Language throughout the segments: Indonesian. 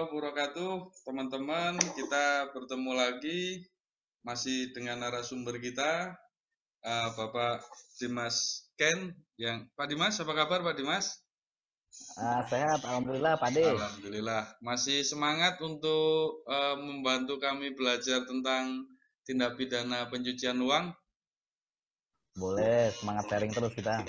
Warahmatullahi wabarakatuh, teman-teman. Kita bertemu lagi masih dengan narasumber kita, uh, Bapak Dimas Ken. Yang Pak Dimas, apa kabar Pak Dimas? Uh, sehat, alhamdulillah Pak De. Alhamdulillah. Masih semangat untuk uh, membantu kami belajar tentang tindak pidana pencucian uang? Boleh, semangat sharing terus kita.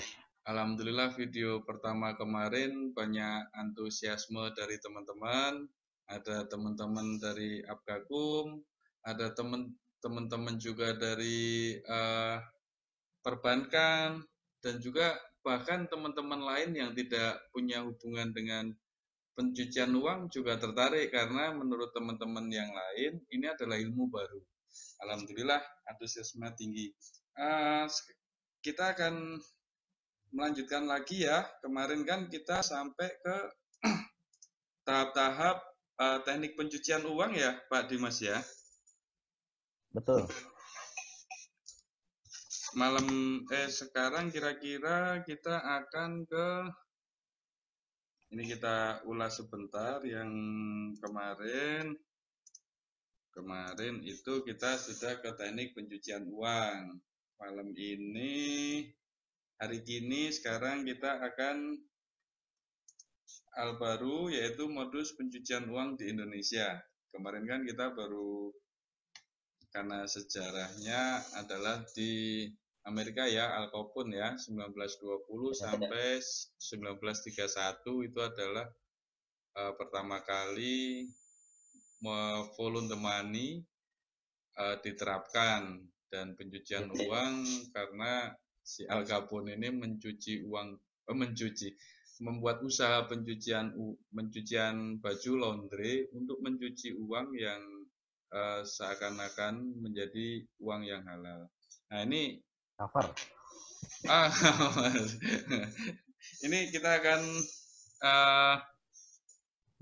Alhamdulillah video pertama kemarin banyak antusiasme dari teman-teman, ada teman-teman dari Abgakum, ada teman-teman juga dari uh, perbankan dan juga bahkan teman-teman lain yang tidak punya hubungan dengan pencucian uang juga tertarik karena menurut teman-teman yang lain ini adalah ilmu baru. Alhamdulillah antusiasme tinggi. Uh, kita akan melanjutkan lagi ya. Kemarin kan kita sampai ke tahap-tahap uh, teknik pencucian uang ya, Pak Dimas ya. Betul. Malam eh sekarang kira-kira kita akan ke ini kita ulas sebentar yang kemarin kemarin itu kita sudah ke teknik pencucian uang. Malam ini hari ini sekarang kita akan al baru yaitu modus pencucian uang di Indonesia. Kemarin kan kita baru karena sejarahnya adalah di Amerika ya Al Capone ya 1920 sampai 1931 itu adalah uh, pertama kali volume the money uh, diterapkan dan pencucian uang karena si Al Capone ini mencuci uang eh, mencuci membuat usaha pencucian pencucian baju laundry untuk mencuci uang yang uh, seakan-akan menjadi uang yang halal. Nah ini cover. Ah, ini kita akan uh,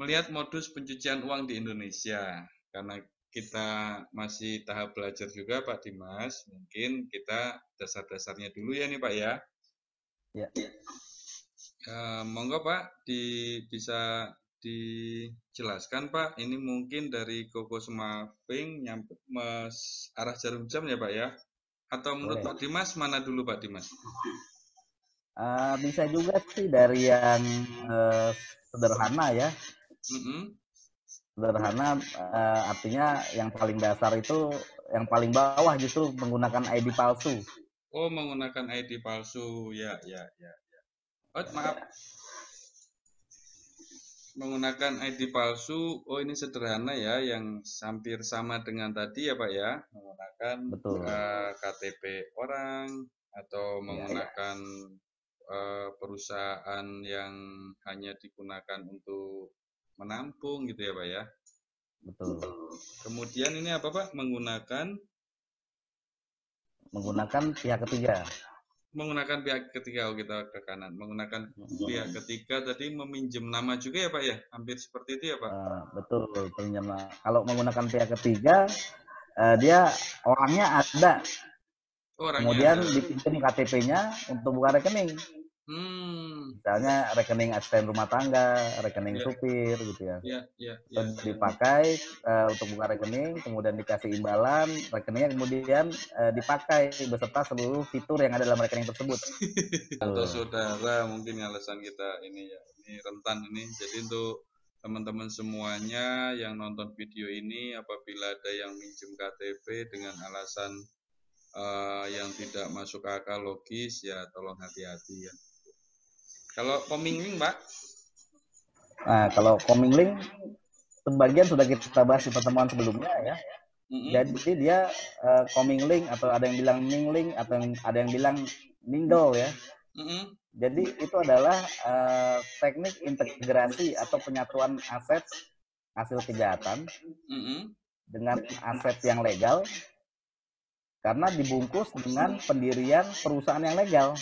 melihat modus pencucian uang di Indonesia karena kita masih tahap belajar juga Pak Dimas, mungkin kita dasar-dasarnya dulu ya nih Pak ya. Ya. Uh, monggo Pak, di, bisa dijelaskan Pak, ini mungkin dari Koko Semaping nyampe mas, arah jarum jam ya Pak ya? Atau menurut Boleh. Pak Dimas mana dulu Pak Dimas? Uh, bisa juga sih dari yang uh, sederhana ya. Mm -hmm sederhana uh, artinya yang paling dasar itu yang paling bawah justru menggunakan ID palsu. Oh, menggunakan ID palsu. Ya, ya, ya. Oh, maaf. Menggunakan ID palsu. Oh, ini sederhana ya yang hampir sama dengan tadi ya, Pak ya. Menggunakan Betul. Uh, KTP orang atau menggunakan ya, ya. Uh, perusahaan yang hanya digunakan untuk menampung gitu ya Pak ya. Betul. Kemudian ini apa Pak? Menggunakan menggunakan pihak ketiga. Menggunakan pihak ketiga oh kita ke kanan. Menggunakan hmm. pihak ketiga tadi meminjam nama juga ya Pak ya? Hampir seperti itu ya Pak? Uh, betul, pinjam. Kalau menggunakan pihak ketiga uh, dia orangnya ada. Orangnya Kemudian dipinjam KTP-nya untuk buka rekening. Hmm. Misalnya rekening asisten rumah tangga, rekening yeah. supir gitu ya. Yeah, yeah, yeah. dipakai uh, untuk buka rekening, kemudian dikasih imbalan, rekeningnya kemudian uh, dipakai beserta seluruh fitur yang ada dalam rekening tersebut. Atau saudara mungkin alasan kita ini ya, ini rentan ini. Jadi untuk teman-teman semuanya yang nonton video ini apabila ada yang minjem KTP dengan alasan uh, yang tidak masuk akal logis ya tolong hati-hati ya. Kalau komingling, Mbak? Nah, kalau komingling sebagian sudah kita bahas di pertemuan sebelumnya ya. Mm-hmm. Jadi dia uh, atau ada yang bilang mingling atau yang, ada yang bilang mingle ya. Mm-hmm. Jadi itu adalah uh, teknik integrasi atau penyatuan aset hasil kejahatan mm-hmm. dengan aset yang legal karena dibungkus dengan pendirian perusahaan yang legal.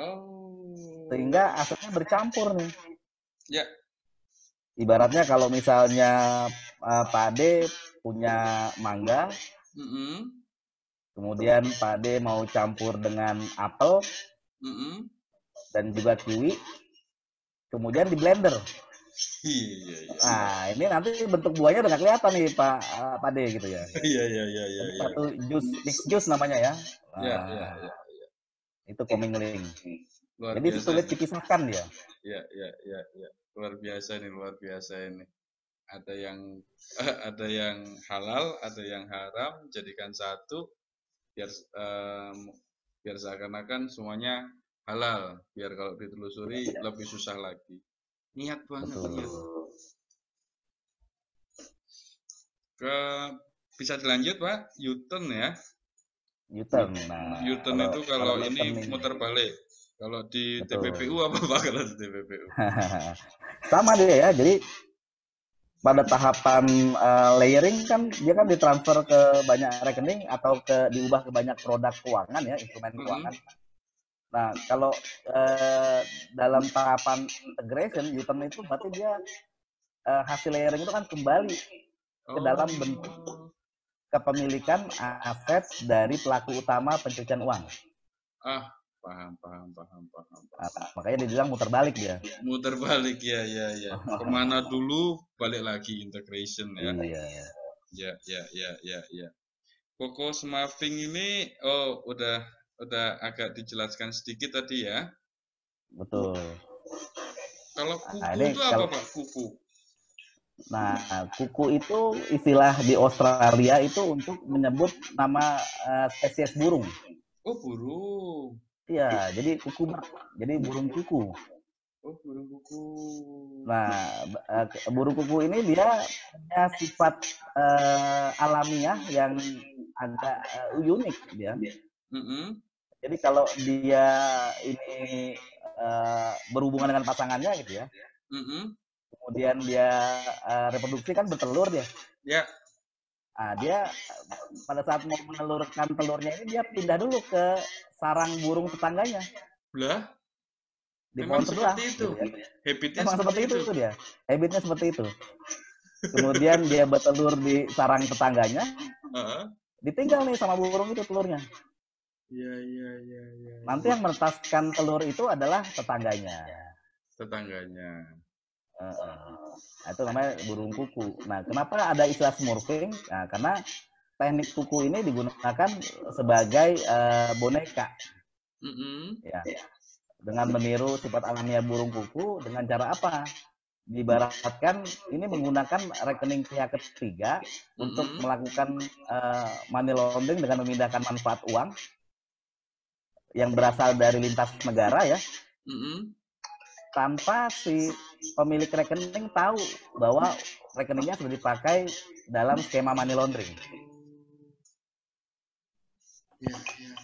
Oh. Sehingga asetnya bercampur nih. Ya. Ibaratnya kalau misalnya uh, Pak Ade punya mangga, mm -hmm. kemudian Pak Ade mau campur dengan apel, mm -hmm. dan juga kiwi, kemudian di blender. Iya, iya. Nah, ini nanti bentuk buahnya udah gak kelihatan nih Pak uh, Pak D gitu ya. Iya, iya, iya, iya. Satu jus mix jus namanya ya. Iya, iya, iya. Itu comingling. Luar Jadi biasa sulit dia. Iya, iya, iya, iya. Luar biasa ini, luar biasa ini. Ada yang ada yang halal, ada yang haram, jadikan satu biar em, biar seakan-akan semuanya halal. Biar kalau ditelusuri lebih susah lagi. Niat banget Betul. niat. Ke bisa dilanjut, Pak? U-turn ya. U-turn. Nah, itu kalau, U-turn ini muter balik. Kalau di Betul. TPPU apa Pak kalau di TPPU? sama dia ya. Jadi pada tahapan eh, layering kan dia kan ditransfer ke banyak rekening atau ke diubah ke banyak produk keuangan ya, instrumen Mhm. keuangan. Nah, kalau eh, dalam tahapan integration U-turn itu berarti dia eh, hasil layering itu kan kembali ke dalam bentuk kepemilikan aset dari pelaku utama pencucian uang. Ah, paham, paham, paham, paham. Nah, makanya dibilang muter balik dia. Muter balik ya, ya, ya. Ke mana dulu balik lagi integration ya. Iya. Ya, ya, ya, ya, ya. Koko Smaving ini, oh udah udah agak dijelaskan sedikit tadi ya. Betul. Kalau kuku Nah, ini itu apa kalau- Pak? Kuku. Nah, kuku itu istilah di Australia itu untuk menyebut nama eh, spesies burung. Oh burung. Iya, jadi kuku jadi burung kuku. Oh burung kuku. Nah, eh, burung kuku ini dia punya sifat eh, alamiah yang agak eh, unik dia. Mm-mm. Jadi kalau dia ini eh, berhubungan dengan pasangannya gitu ya, Mm-mm. kemudian dia eh, reproduksi kan bertelur dia. Ya, Nah, dia pada saat mau menelurkan telurnya ini dia pindah dulu ke sarang burung tetangganya belah. di Memang pohon sebelah. seperti itu. gitu ya. Habitnya Memang seperti itu, tuh dia. Habitnya seperti itu. Kemudian dia bertelur di sarang tetangganya, Heeh. ditinggal nih sama burung itu telurnya. Iya, iya, iya, iya. Nanti yang menetaskan telur itu adalah tetangganya. tetangganya. Heeh. Nah, itu namanya burung kuku. Nah, kenapa ada istilah smurfing? Nah, karena teknik kuku ini digunakan sebagai eh, boneka. Mm-mm. ya dengan meniru sifat alamiah burung kuku dengan cara apa dibaratkan ini menggunakan rekening pihak ketiga untuk Mm-mm. melakukan eh, money laundering dengan memindahkan manfaat uang yang berasal dari lintas negara ya Mm-mm. tanpa si pemilik rekening tahu bahwa rekeningnya sudah dipakai dalam skema money laundering. Iya, iya.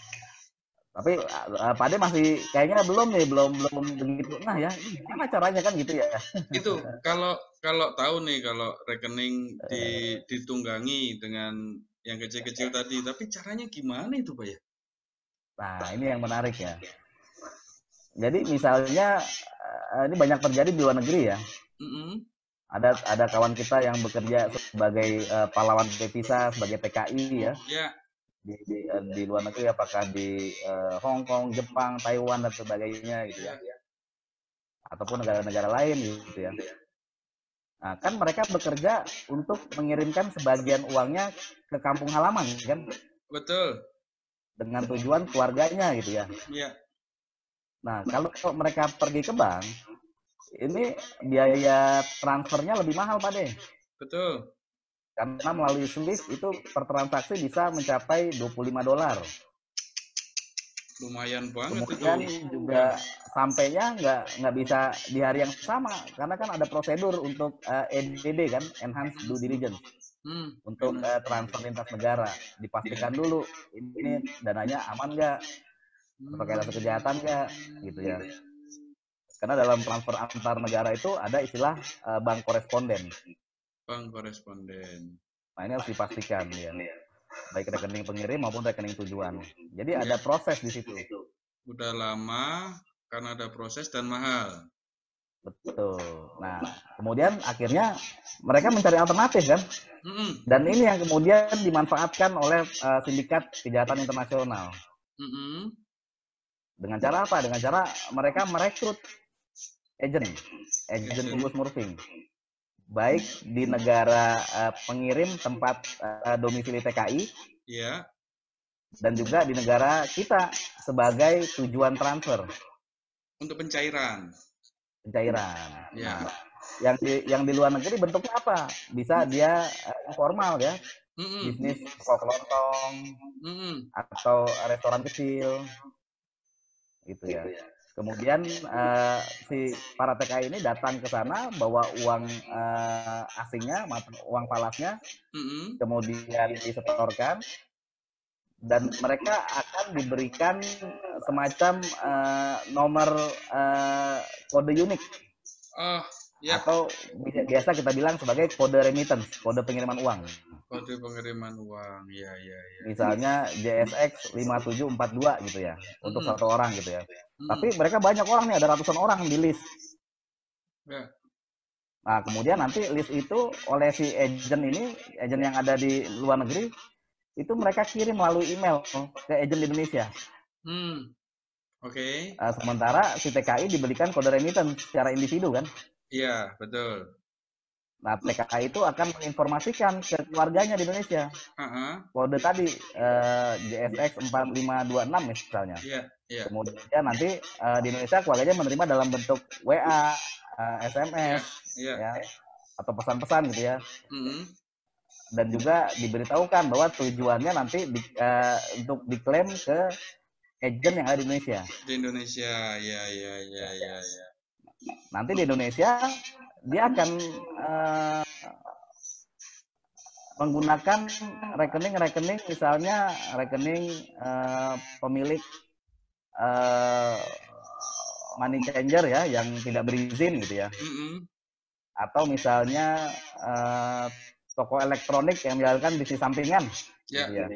Tapi uh, Pak masih kayaknya belum nih, belum belum begitu. Nah ya, ini gimana caranya kan gitu ya? Itu kalau kalau tahu nih kalau rekening di, ditunggangi dengan yang kecil-kecil tadi, tapi caranya gimana itu, Pak ya? Nah, ini yang menarik ya. Jadi misalnya uh, ini banyak terjadi di luar negeri ya. Mm-mm. Ada ada kawan kita yang bekerja sebagai uh, pahlawan devisa, sebagai TKI ya Ya, di di, uh, di luar negeri apakah di uh, Hong Kong, Jepang, Taiwan dan sebagainya gitu ya. Ataupun negara-negara lain gitu ya. Nah, kan mereka bekerja untuk mengirimkan sebagian uangnya ke kampung halaman kan betul. dengan tujuan keluarganya gitu ya. Ya, Nah, kalau mereka pergi ke bank, ini biaya transfernya lebih mahal, Pak De. betul. Karena melalui Swift itu per transaksi bisa mencapai 25 dolar. Lumayan banget Kemudian itu. juga sampainya nggak nggak bisa di hari yang sama, karena kan ada prosedur untuk eh, EDD kan, Enhanced Due Diligence, Hmm. untuk eh, transfer lintas negara. Dipastikan dulu ini dananya aman nggak, pakai data kejahatan nggak, gitu ya. Karena dalam transfer antar negara itu ada istilah eh, bank koresponden. Bank koresponden. Nah ini harus dipastikan ya, baik rekening pengirim maupun rekening tujuan. Jadi ada proses di situ. Udah lama karena ada proses dan mahal. Betul. Nah kemudian akhirnya mereka mencari alternatif kan, dan ini yang kemudian dimanfaatkan oleh eh, sindikat kejahatan internasional. Dengan cara apa? Dengan cara mereka merekrut agent, agent khusus morphing. Baik di negara uh, pengirim tempat uh, domisili TKI, yeah. dan juga di negara kita sebagai tujuan transfer. Untuk pencairan. Pencairan. Ya. Nah, yang di yang di luar negeri bentuknya apa? Bisa dia uh, formal ya, mm -mm. bisnis toko kelontong mm -mm. atau restoran kecil, gitu ya. Kemudian uh, si para TKI ini datang ke sana bawa uang uh, asingnya, uang falasnya, mm -hmm. kemudian disetorkan dan mereka akan diberikan semacam uh, nomor uh, kode unik. Oh, ya. Atau biasa kita bilang sebagai kode remittance, kode pengiriman uang. Kode pengiriman uang, ya, ya, ya. Misalnya JSX 5742 gitu ya, hmm. untuk satu orang gitu ya. Hmm. Tapi mereka banyak orang nih, ada ratusan orang di list. Ya. Nah, kemudian nanti list itu oleh si agent ini, agent yang ada di luar negeri, itu mereka kirim melalui email ke agent di Indonesia. Hmm. Oke. Okay. Nah, sementara si TKI diberikan kode remittance secara individu kan? Iya, betul. Nah, TKI itu akan menginformasikan ke keluarganya di Indonesia. Uh-huh. Kode tadi uh, JSX 4526 misalnya. Yeah, yeah. Kemudian nanti uh, di Indonesia keluarganya menerima dalam bentuk WA, uh, SMS, yeah, yeah. ya, atau pesan-pesan gitu ya. Uh-huh. Dan juga diberitahukan bahwa tujuannya nanti di, uh, untuk diklaim ke agent yang ada di Indonesia. Di Indonesia, ya, ya, ya, ya, ya. Nanti di Indonesia dia akan uh, menggunakan rekening-rekening misalnya rekening uh, pemilik uh, money changer ya yang tidak berizin gitu ya. Atau misalnya uh, toko elektronik yang menjalankan bisnis sampingan. Yeah. Gitu ya.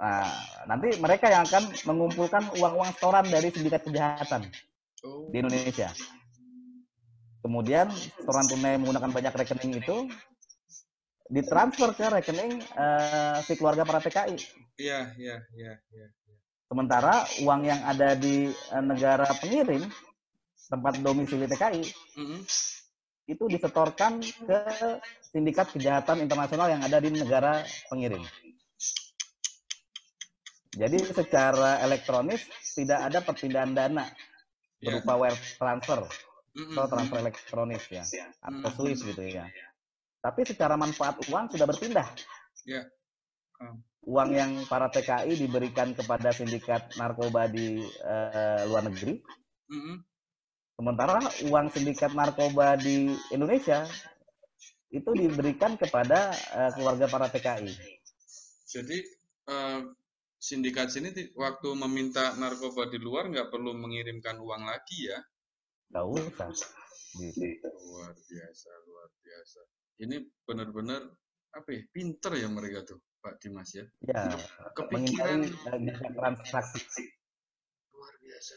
Nah, nanti mereka yang akan mengumpulkan uang-uang setoran dari sindikat kejahatan oh. di Indonesia. Kemudian setoran tunai menggunakan banyak rekening itu ditransfer ke rekening uh, si keluarga para TKI. Iya, iya, iya, iya. Sementara uang yang ada di uh, negara pengirim tempat domisili TKI mm -hmm. itu disetorkan ke sindikat kejahatan internasional yang ada di negara pengirim. Jadi secara elektronis tidak ada perpindahan dana iya. berupa wire transfer atau transfer elektronik ya atau Swiss gitu ya. Tapi secara manfaat uang sudah berpindah. Ya. Uang yang para TKI diberikan kepada sindikat narkoba di uh, luar negeri. Sementara uang sindikat narkoba di Indonesia itu diberikan kepada uh, keluarga para TKI. Jadi uh, sindikat sini waktu meminta narkoba di luar nggak perlu mengirimkan uang lagi ya? Gak usah. Gitu. Luar biasa, luar biasa. Ini benar-benar apa ya, pinter ya mereka tuh, Pak Dimas ya. Ya, kepikiran transaksi. Luar biasa.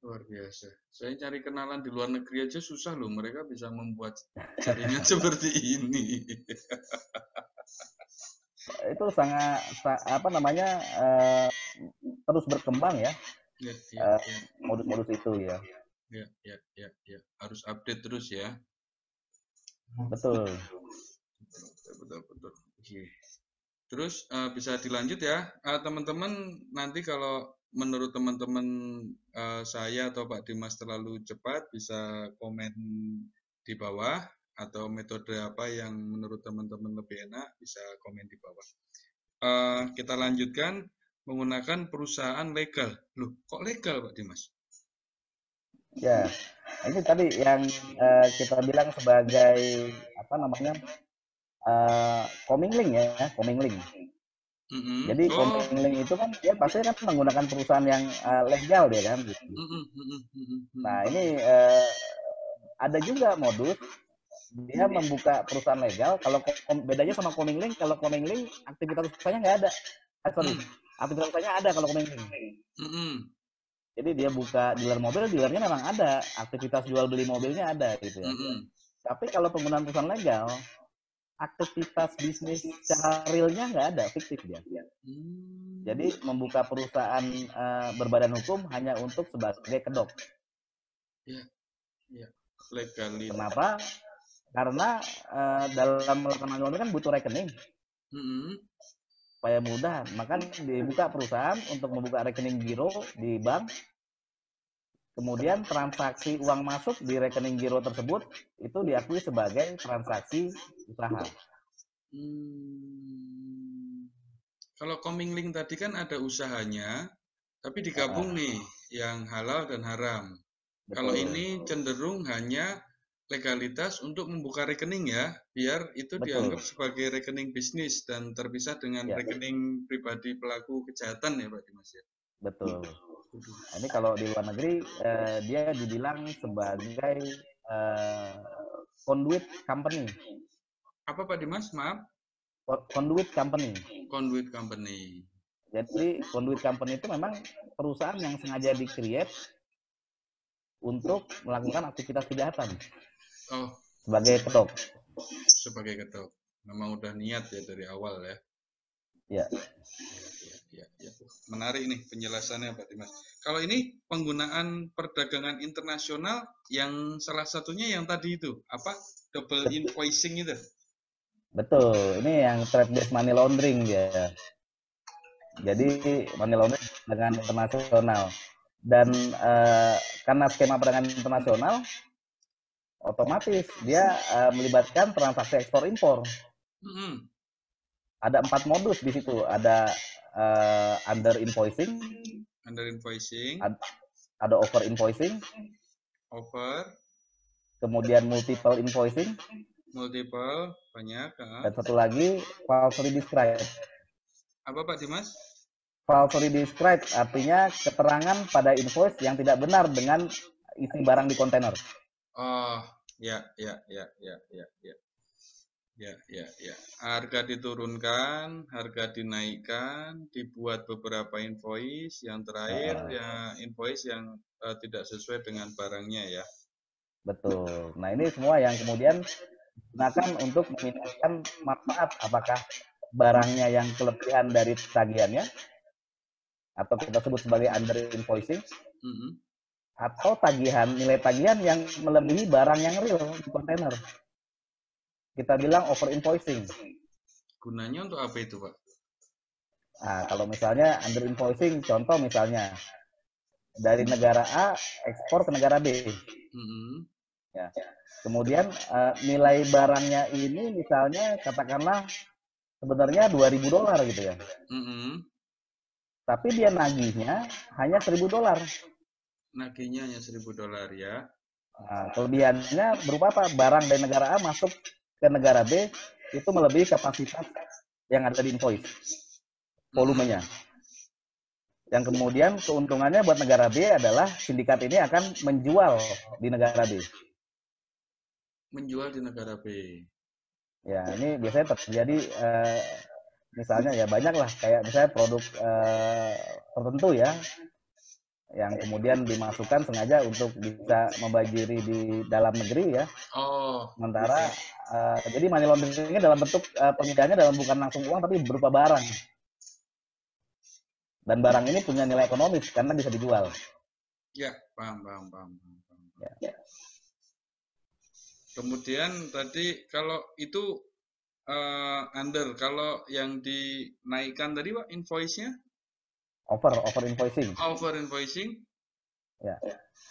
Luar biasa. Saya cari kenalan di luar negeri aja susah loh. Mereka bisa membuat jaringan seperti ini. itu sangat apa namanya uh, terus berkembang ya. Ya, ya, uh, modus-modus itu ya ya, ya, ya, ya. Harus update terus ya. Betul. Betul, betul, betul. Oke. Terus uh, bisa dilanjut ya, uh, teman-teman. nanti kalau menurut teman-teman uh, saya atau Pak Dimas terlalu cepat, bisa komen di bawah atau metode apa yang menurut teman-teman lebih enak bisa komen di bawah. Uh, kita lanjutkan menggunakan perusahaan legal. Loh, kok legal Pak Dimas? Ya, ini tadi yang uh, kita bilang sebagai apa namanya uh, coming link ya, coming link. Mm-hmm. Jadi oh. coming link itu kan dia pasti kan menggunakan perusahaan yang uh, legal dia kan. Gitu. Mm-hmm. Nah ini uh, ada juga modus dia membuka perusahaan legal. Kalau bedanya sama coming link, kalau coming link aktivitas usahanya nggak ada. Eh, sorry, mm. aktivitas usahanya ada kalau coming link. Mm-hmm. Jadi dia buka dealer mobil, dealernya memang ada, aktivitas jual beli mobilnya ada gitu ya. Mm -hmm. Tapi kalau penggunaan perusahaan legal, aktivitas bisnis secara realnya nggak ada, fiktif dia. Mm. Jadi membuka perusahaan uh, berbadan hukum hanya untuk sebagai kedok. Yeah. Ya. Legalitas. Kenapa? Karena uh, dalam melakukan laundering kan butuh rekening. Mm -hmm. Supaya mudah, maka dibuka perusahaan untuk membuka rekening giro di bank. Kemudian transaksi uang masuk di rekening giro tersebut itu diakui sebagai transaksi usaha. Hmm. Kalau coming link tadi kan ada usahanya, tapi digabung uh. nih yang halal dan haram. Betul. Kalau ini cenderung hanya legalitas untuk membuka rekening ya, biar itu Betul. dianggap sebagai rekening bisnis dan terpisah dengan ya. rekening pribadi pelaku kejahatan ya Pak Dimas ya. Betul. Nah, ini kalau di luar negeri eh, dia dibilang sebagai eh, conduit company. Apa Pak Dimas? Maaf. Conduit company. Conduit company. Jadi conduit company itu memang perusahaan yang sengaja di-create untuk melakukan aktivitas kejahatan. Oh. Sebagai ketok. Sebagai ketok. Memang udah niat ya dari awal ya. Ya. Ya, ya. Menarik nih penjelasannya Pak Dimas. Kalau ini penggunaan perdagangan internasional yang salah satunya yang tadi itu apa double invoicing itu. Betul, ini yang trade based money laundering ya. Jadi money laundering dengan internasional dan uh, karena skema perdagangan internasional otomatis dia uh, melibatkan transaksi ekspor impor. Mm -hmm. Ada empat modus di situ. Ada uh, under invoicing, under invoicing, ad, ada over invoicing, over, kemudian multiple invoicing, multiple banyak, uh. dan satu lagi falsely described. Apa Pak Dimas? falsely described artinya keterangan pada invoice yang tidak benar dengan isi barang di kontainer. Oh, ya, ya, ya, ya, ya, ya. Ya, ya, ya. Harga diturunkan, harga dinaikkan, dibuat beberapa invoice, yang terakhir uh, ya invoice yang uh, tidak sesuai dengan barangnya ya. Betul. Nah, ini semua yang kemudian digunakan untuk memindahkan manfaat apakah barangnya yang kelebihan dari tagihannya atau kita sebut sebagai under invoicing mm -hmm. atau tagihan nilai tagihan yang melebihi barang yang real di kontainer kita bilang over invoicing gunanya untuk apa itu pak nah kalau misalnya under invoicing contoh misalnya dari negara A ekspor ke negara B mm -hmm. ya kemudian uh, nilai barangnya ini misalnya katakanlah sebenarnya 2000 dolar gitu ya mm -hmm tapi dia nagihnya hanya seribu dolar. Nagihnya hanya seribu dolar ya. Nah, kelebihannya berupa apa? Barang dari negara A masuk ke negara B itu melebihi kapasitas yang ada di invoice, volumenya. Yang kemudian keuntungannya buat negara B adalah sindikat ini akan menjual di negara B. Menjual di negara B. Ya, ini biasanya terjadi eh, misalnya ya banyak lah kayak misalnya produk uh, tertentu ya yang kemudian dimasukkan sengaja untuk bisa membajiri di dalam negeri ya. Oh. Sementara uh, jadi money laundering dalam bentuk uh, pemindahannya dalam bukan langsung uang tapi berupa barang. Dan barang ini punya nilai ekonomis karena bisa dijual. Ya, paham, paham, paham. paham, paham. Ya. Kemudian tadi kalau itu uh, under. Kalau yang dinaikkan tadi Pak invoice-nya? Over, over invoicing. Over invoicing? Ya.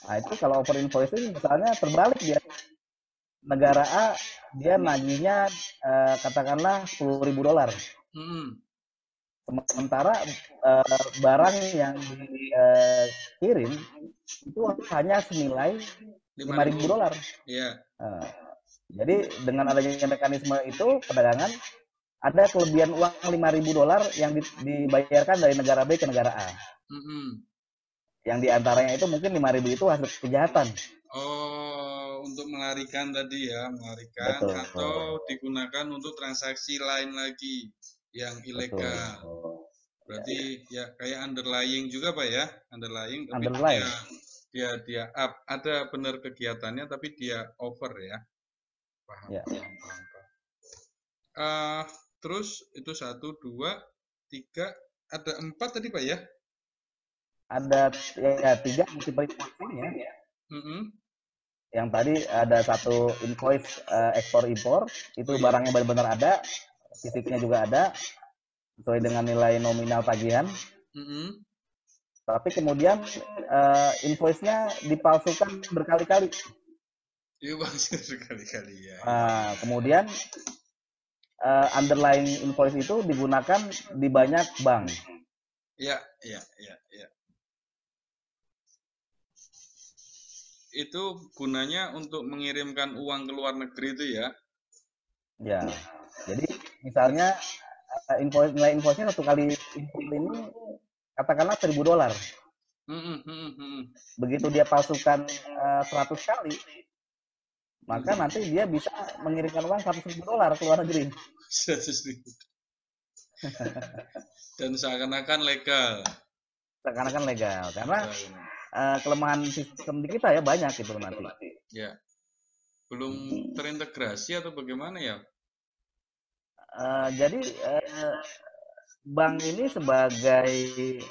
Nah, itu kalau over invoicing misalnya terbalik dia. Negara A dia nagihnya uh, katakanlah 10.000 dolar. Hmm. Sementara uh, barang yang dikirim uh, itu hanya senilai 5.000 dolar. Iya. Uh, jadi dengan adanya mekanisme itu perdagangan ada kelebihan uang 5.000 dolar yang dibayarkan dari negara B ke negara A. Mm -hmm. Yang di antaranya itu mungkin 5.000 itu hasil kejahatan. Oh, untuk melarikan tadi ya, melarikan Betul. atau digunakan untuk transaksi lain lagi yang ilegal. Betul. Berarti ya, ya kayak underlying juga Pak ya, underlying tapi underlying. dia dia dia up ada benar kegiatannya tapi dia over ya paham, ya. paham, paham. Uh, terus itu satu, dua, tiga, ada empat tadi pak ya? Ada ya, tiga multiple invoicing ya. Mm -hmm. yang tadi ada satu invoice uh, ekspor impor itu barangnya benar-benar ada fisiknya juga ada sesuai dengan nilai nominal tagihan mm -hmm. tapi kemudian uh, invoice-nya dipalsukan berkali-kali iya berkali-kali ya uh, kemudian uh, underlying invoice itu digunakan di banyak bank ya ya ya ya itu gunanya untuk mengirimkan uang ke luar negeri itu ya? Ya, jadi misalnya eh, invoice nilai invoice-nya satu kali input ini katakanlah seribu dolar. Hmm, hmm, hmm, Begitu dia palsukan uh, eh, 100 kali, maka nanti dia bisa mengirimkan uang seratus ribu dolar ke luar negeri. Seratus ribu. Dan seakan-akan legal. Seakan-akan legal, karena uh, kelemahan sistem di kita ya banyak itu nanti. Ya. Belum terintegrasi atau bagaimana ya? Uh, jadi uh, bank ini sebagai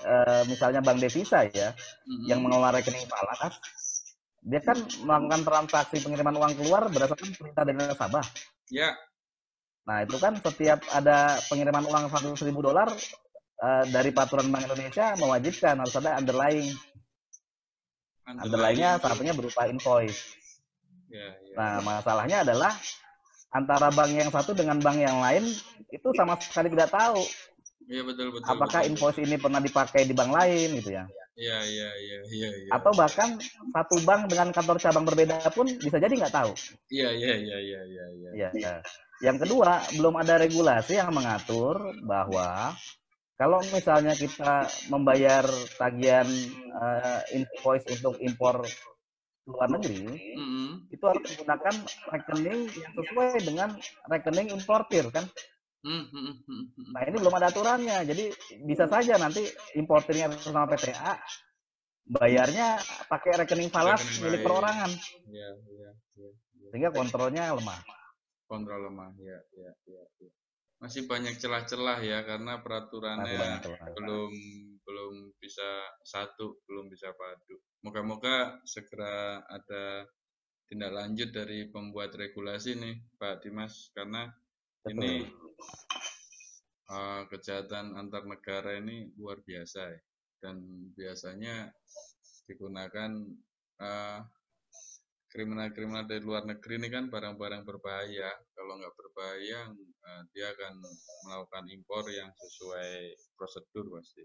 uh, misalnya bank devisa ya mm-hmm. yang mengelola rekening falas dia kan melakukan transaksi pengiriman uang keluar berdasarkan perintah dari nasabah. Ya. Nah itu kan setiap ada pengiriman uang seratus ribu dolar uh, dari peraturan Bank Indonesia mewajibkan harus ada underlying Underline-nya satunya berupa invoice. Ya, ya. Nah, masalahnya adalah antara bank yang satu dengan bank yang lain itu sama sekali tidak tahu. Iya betul betul. Apakah betul, invoice ini pernah dipakai di bank lain gitu ya? Iya iya iya iya. Ya. Atau bahkan satu bank dengan kantor cabang berbeda pun bisa jadi nggak tahu. Iya iya iya iya iya. Iya. Ya. Yang kedua belum ada regulasi yang mengatur bahwa kalau misalnya kita membayar tagihan uh, invoice untuk impor luar negeri, mm-hmm. itu harus menggunakan rekening yang sesuai dengan rekening importir kan. Mm-hmm. Nah ini belum ada aturannya, jadi bisa saja nanti importirnya bersama PTA, bayarnya pakai rekening falas milik perorangan, ya, ya, ya, ya. sehingga kontrolnya lemah. Kontrol lemah, ya, ya, ya. ya masih banyak celah-celah ya karena peraturannya belum belum bisa satu belum bisa padu moga-moga segera ada tindak lanjut dari pembuat regulasi nih Pak Dimas karena Betul. ini uh, kejahatan antar negara ini luar biasa ya dan biasanya digunakan uh, kriminal-kriminal dari luar negeri ini kan barang-barang berbahaya. Kalau nggak berbahaya, uh, dia akan melakukan impor yang sesuai prosedur pasti.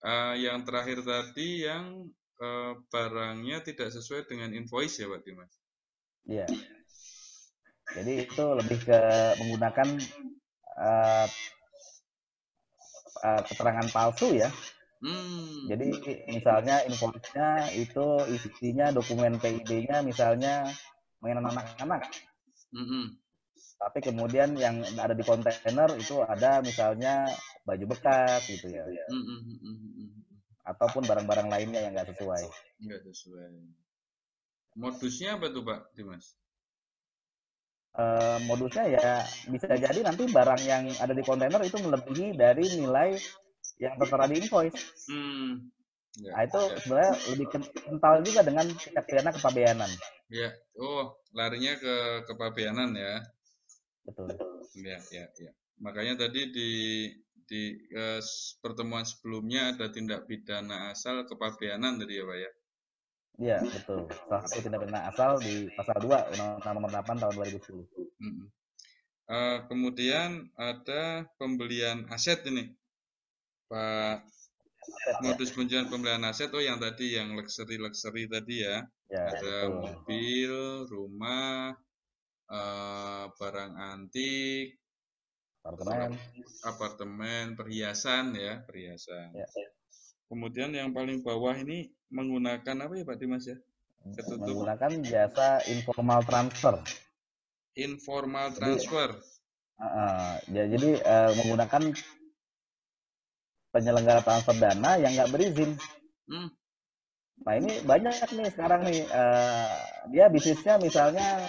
Uh, yang terakhir tadi yang uh, barangnya tidak sesuai dengan invoice ya Pak Dimas? Iya. Jadi itu lebih ke menggunakan uh, uh, keterangan palsu ya Hmm. Jadi misalnya invoice-nya itu isinya dokumen PID-nya misalnya mainan anak-anak. Hmm. Tapi kemudian yang ada di kontainer itu ada misalnya baju bekas gitu ya. Hmm. hmm, hmm, hmm Ataupun barang-barang lainnya yang nggak sesuai. Nggak sesuai. Modusnya apa tuh Pak Dimas? Uh, modusnya ya bisa jadi nanti barang yang ada di kontainer itu melebihi dari nilai yang tertera di invoice. Hmm. Ya, nah, itu ya. sebenarnya lebih kental juga dengan tindak pidana kepabeanan. Ya, oh larinya ke kepabeanan ya. Betul. Ya, ya, ya. Makanya tadi di di eh, pertemuan sebelumnya ada tindak pidana asal kepabeanan tadi ya Pak ya. Iya, betul. Salah satu tindak pidana asal di pasal 2 Undang-Undang Nomor 8 tahun 2010. Hmm. Uh, kemudian ada pembelian aset ini Pak modus penjualan pembelian aset oh yang tadi yang luxury luxury tadi ya, ya ada betul. mobil rumah uh, barang antik apartemen apartemen perhiasan ya perhiasan ya. Kemudian yang paling bawah ini menggunakan apa ya Pak Dimas ya Ketutup. menggunakan jasa informal transfer informal transfer jadi, uh, ya, jadi uh, menggunakan penyelenggara transfer dana yang nggak berizin. Hmm. Nah ini banyak nih sekarang nih uh, dia bisnisnya misalnya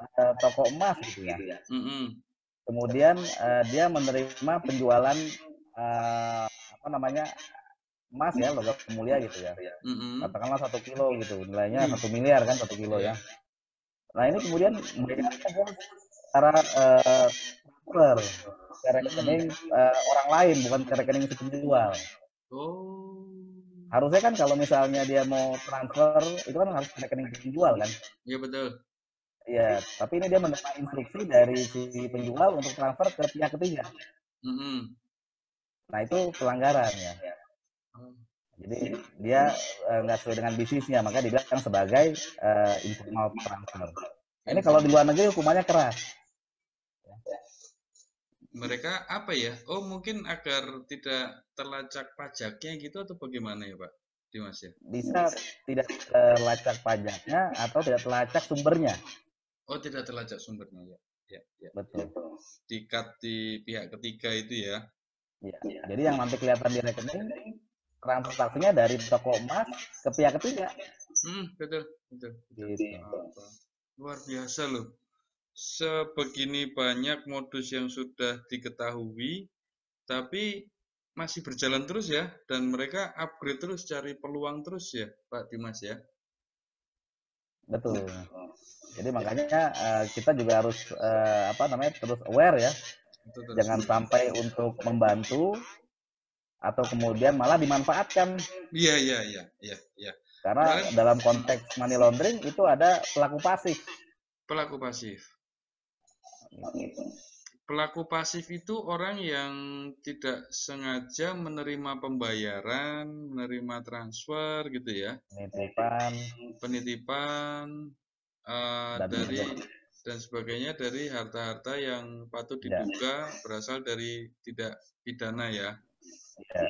uh, toko emas gitu ya. Hmm. Kemudian uh, dia menerima penjualan uh, apa namanya emas ya logam mulia gitu ya mm-hmm. katakanlah satu kilo gitu nilainya mm. satu miliar kan satu kilo ya nah ini kemudian cara uh, transfer ke rekening uh, orang lain bukan ke rekening si penjual oh harusnya kan kalau misalnya dia mau transfer itu kan harus ke rekening penjual kan iya betul Iya, tapi ini dia mendapat instruksi dari si penjual untuk transfer ke pihak ketiga. Mm -hmm. Nah itu pelanggaran ya. Jadi dia eh, nggak uh, sesuai dengan bisnisnya, maka dibilang sebagai uh, informal transfer. Ini kalau di luar negeri hukumannya keras. Mereka apa ya? Oh mungkin agar tidak terlacak pajaknya gitu atau bagaimana ya Pak Dimas ya? Bisa tidak terlacak pajaknya atau tidak terlacak sumbernya. Oh, tidak terlacak sumbernya ya. Ya, ya. Betul. Dikat di pihak ketiga itu ya. Ya. ya. Jadi yang nanti kelihatan di rekening transaksinya dari toko emas ke pihak ketiga. Hmm, betul, betul. Gitu. Luar biasa loh. Sebegini banyak modus yang sudah diketahui, tapi masih berjalan terus ya, dan mereka upgrade terus, cari peluang terus ya, Pak Dimas ya. Betul. Jadi makanya uh, kita juga harus uh, apa namanya terus aware ya. Betul, Jangan sampai untuk membantu atau kemudian malah dimanfaatkan. Iya iya iya iya iya. Karena dalam konteks money laundering itu ada pelaku pasif. Pelaku pasif. Pelaku pasif itu orang yang tidak sengaja menerima pembayaran, menerima transfer gitu ya. Penitipan. Penitipan uh, dan dari dan sebagainya dari harta-harta yang patut ya. diduga ya. berasal dari tidak pidana ya. Ya.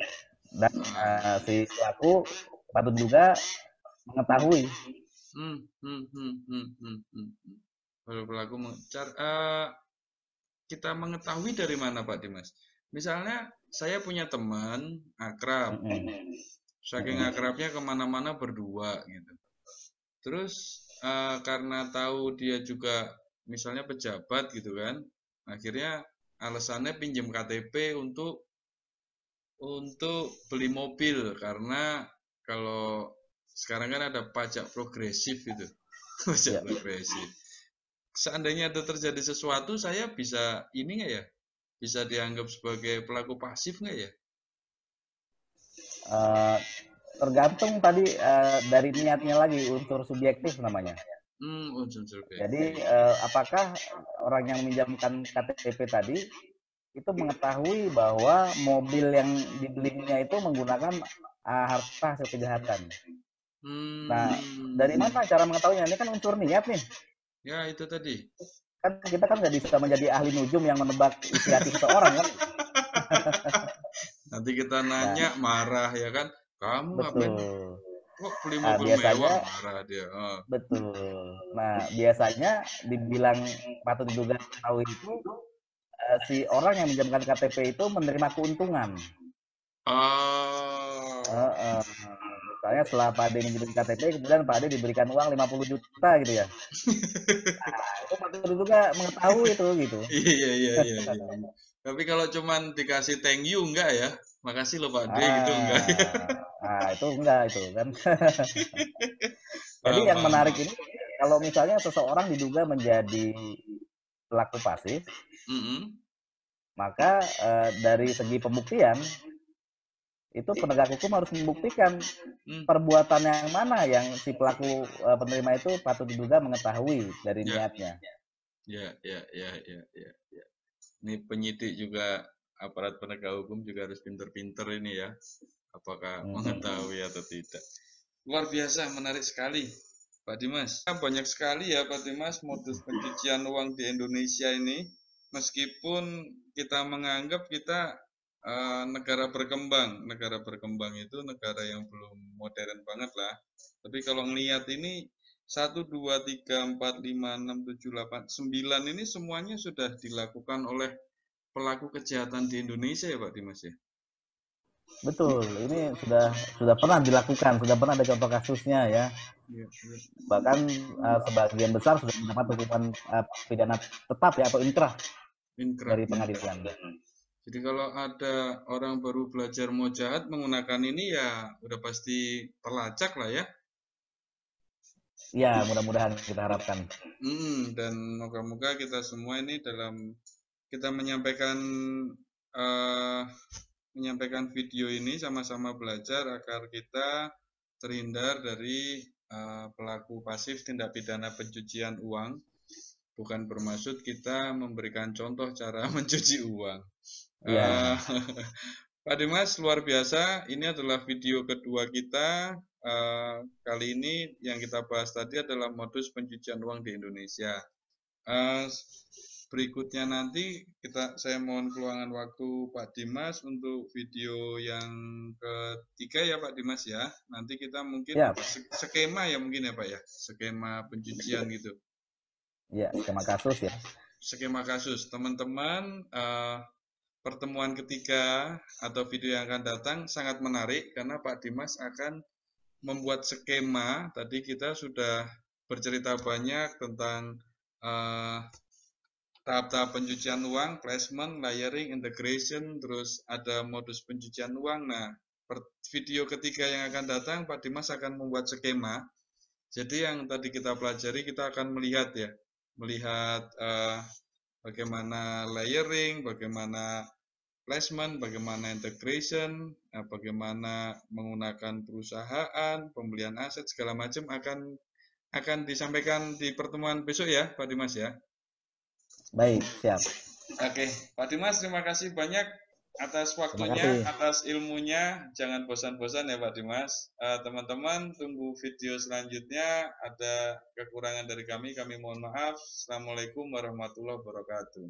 Dan uh, si pelaku patut juga mengetahui. Hmm, hmm, hmm, hmm, hmm, hmm. Kalau pelaku mencar, uh, kita mengetahui dari mana Pak Dimas? Misalnya saya punya teman akrab, saking akrabnya ke mana-mana berdua gitu. Terus uh, karena tahu dia juga misalnya pejabat gitu kan, akhirnya alasannya pinjam KTP untuk untuk beli mobil karena kalau sekarang kan ada pajak progresif itu pajak ya. progresif seandainya ada terjadi sesuatu, saya bisa ini nggak ya? Bisa dianggap sebagai pelaku pasif nggak ya? Uh, tergantung tadi uh, dari niatnya lagi unsur subjektif namanya. Hmm, unsur subjektif. Jadi uh, apakah orang yang meminjamkan KTP tadi itu mengetahui bahwa mobil yang dibelinya itu menggunakan uh, harta hasil kejahatan? Hmm. Nah, dari mana cara mengetahuinya? Ini kan unsur niat nih. Ya, itu tadi. Kan kita kan nggak bisa menjadi ahli nujum yang menebak isi hati seseorang kan. Nanti kita nanya nah. marah ya kan. Kamu Betul. ngapain? Kok beli nah, mobil nah, biasanya, mewah marah dia. Oh. Betul. Nah, biasanya dibilang patut juga tahu itu uh, si orang yang menjamkan KTP itu menerima keuntungan. Oh. Uh, uh, Misalnya setelah Pak Ade menjadi KTP, kemudian Pak Ade diberikan uang 50 juta gitu ya. Nah, itu patut juga mengetahui itu gitu. iya, iya, iya, iya. Tapi kalau cuman dikasih thank you enggak ya? Makasih loh Pak Ade ah, gitu enggak. ah, itu enggak itu kan. Jadi yang menarik ini kalau misalnya seseorang diduga menjadi pelaku pasif, mm -hmm. maka uh, dari segi pembuktian itu penegak hukum harus membuktikan hmm. perbuatan yang mana yang si pelaku uh, penerima itu patut diduga mengetahui dari ya. niatnya. Ya, ya, ya, ya, ya, ya. Ini penyidik juga aparat penegak hukum juga harus pinter-pinter ini ya. Apakah hmm. mengetahui atau tidak. Luar biasa, menarik sekali. Pak Dimas, banyak sekali ya Pak Dimas modus pencucian uang di Indonesia ini. Meskipun kita menganggap kita uh, negara berkembang. Negara berkembang itu negara yang belum modern banget lah. Tapi kalau ngelihat ini 1, 2, 3, 4, 5, 6, 7, 8, 9 ini semuanya sudah dilakukan oleh pelaku kejahatan di Indonesia ya Pak Dimas ya? Betul, ini sudah sudah pernah dilakukan, sudah pernah ada contoh kasusnya ya. ya, ya. Bahkan uh, sebagian besar sudah mendapat hukuman uh, pidana tetap ya atau inkrah, inkrah dari pengadilan. Jadi kalau ada orang baru belajar mau jahat menggunakan ini ya udah pasti terlacak lah ya. Ya, mudah-mudahan kita harapkan. Hmm, dan moga-moga kita semua ini dalam kita menyampaikan uh, menyampaikan video ini sama-sama belajar agar kita terhindar dari uh, pelaku pasif tindak pidana pencucian uang. Bukan bermaksud kita memberikan contoh cara mencuci uang. Ya. Uh, Pak Dimas luar biasa. Ini adalah video kedua kita. Uh, kali ini yang kita bahas tadi adalah modus pencucian uang di Indonesia. Uh, berikutnya nanti kita saya mohon keluangan waktu Pak Dimas untuk video yang ketiga ya Pak Dimas ya. Nanti kita mungkin ya. skema ya mungkin ya Pak ya, skema pencucian gitu. Ya, skema kasus ya. Skema kasus. Teman-teman uh, pertemuan ketiga atau video yang akan datang sangat menarik karena Pak Dimas akan membuat skema. Tadi kita sudah bercerita banyak tentang uh, tahap-tahap pencucian uang, placement, layering, integration, terus ada modus pencucian uang. Nah, video ketiga yang akan datang, Pak Dimas akan membuat skema. Jadi yang tadi kita pelajari, kita akan melihat ya, melihat uh, bagaimana layering, bagaimana placement, bagaimana integration, uh, bagaimana menggunakan perusahaan, pembelian aset segala macam akan akan disampaikan di pertemuan besok ya, Pak Dimas ya. Baik, siap. Oke, Pak Dimas terima kasih banyak atas waktunya, atas ilmunya. Jangan bosan-bosan ya Pak Dimas. Eh, teman-teman, uh, tunggu video selanjutnya. Ada kekurangan dari kami, kami mohon maaf. Assalamualaikum warahmatullahi wabarakatuh.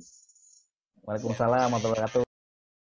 Waalaikumsalam warahmatullahi wabarakatuh.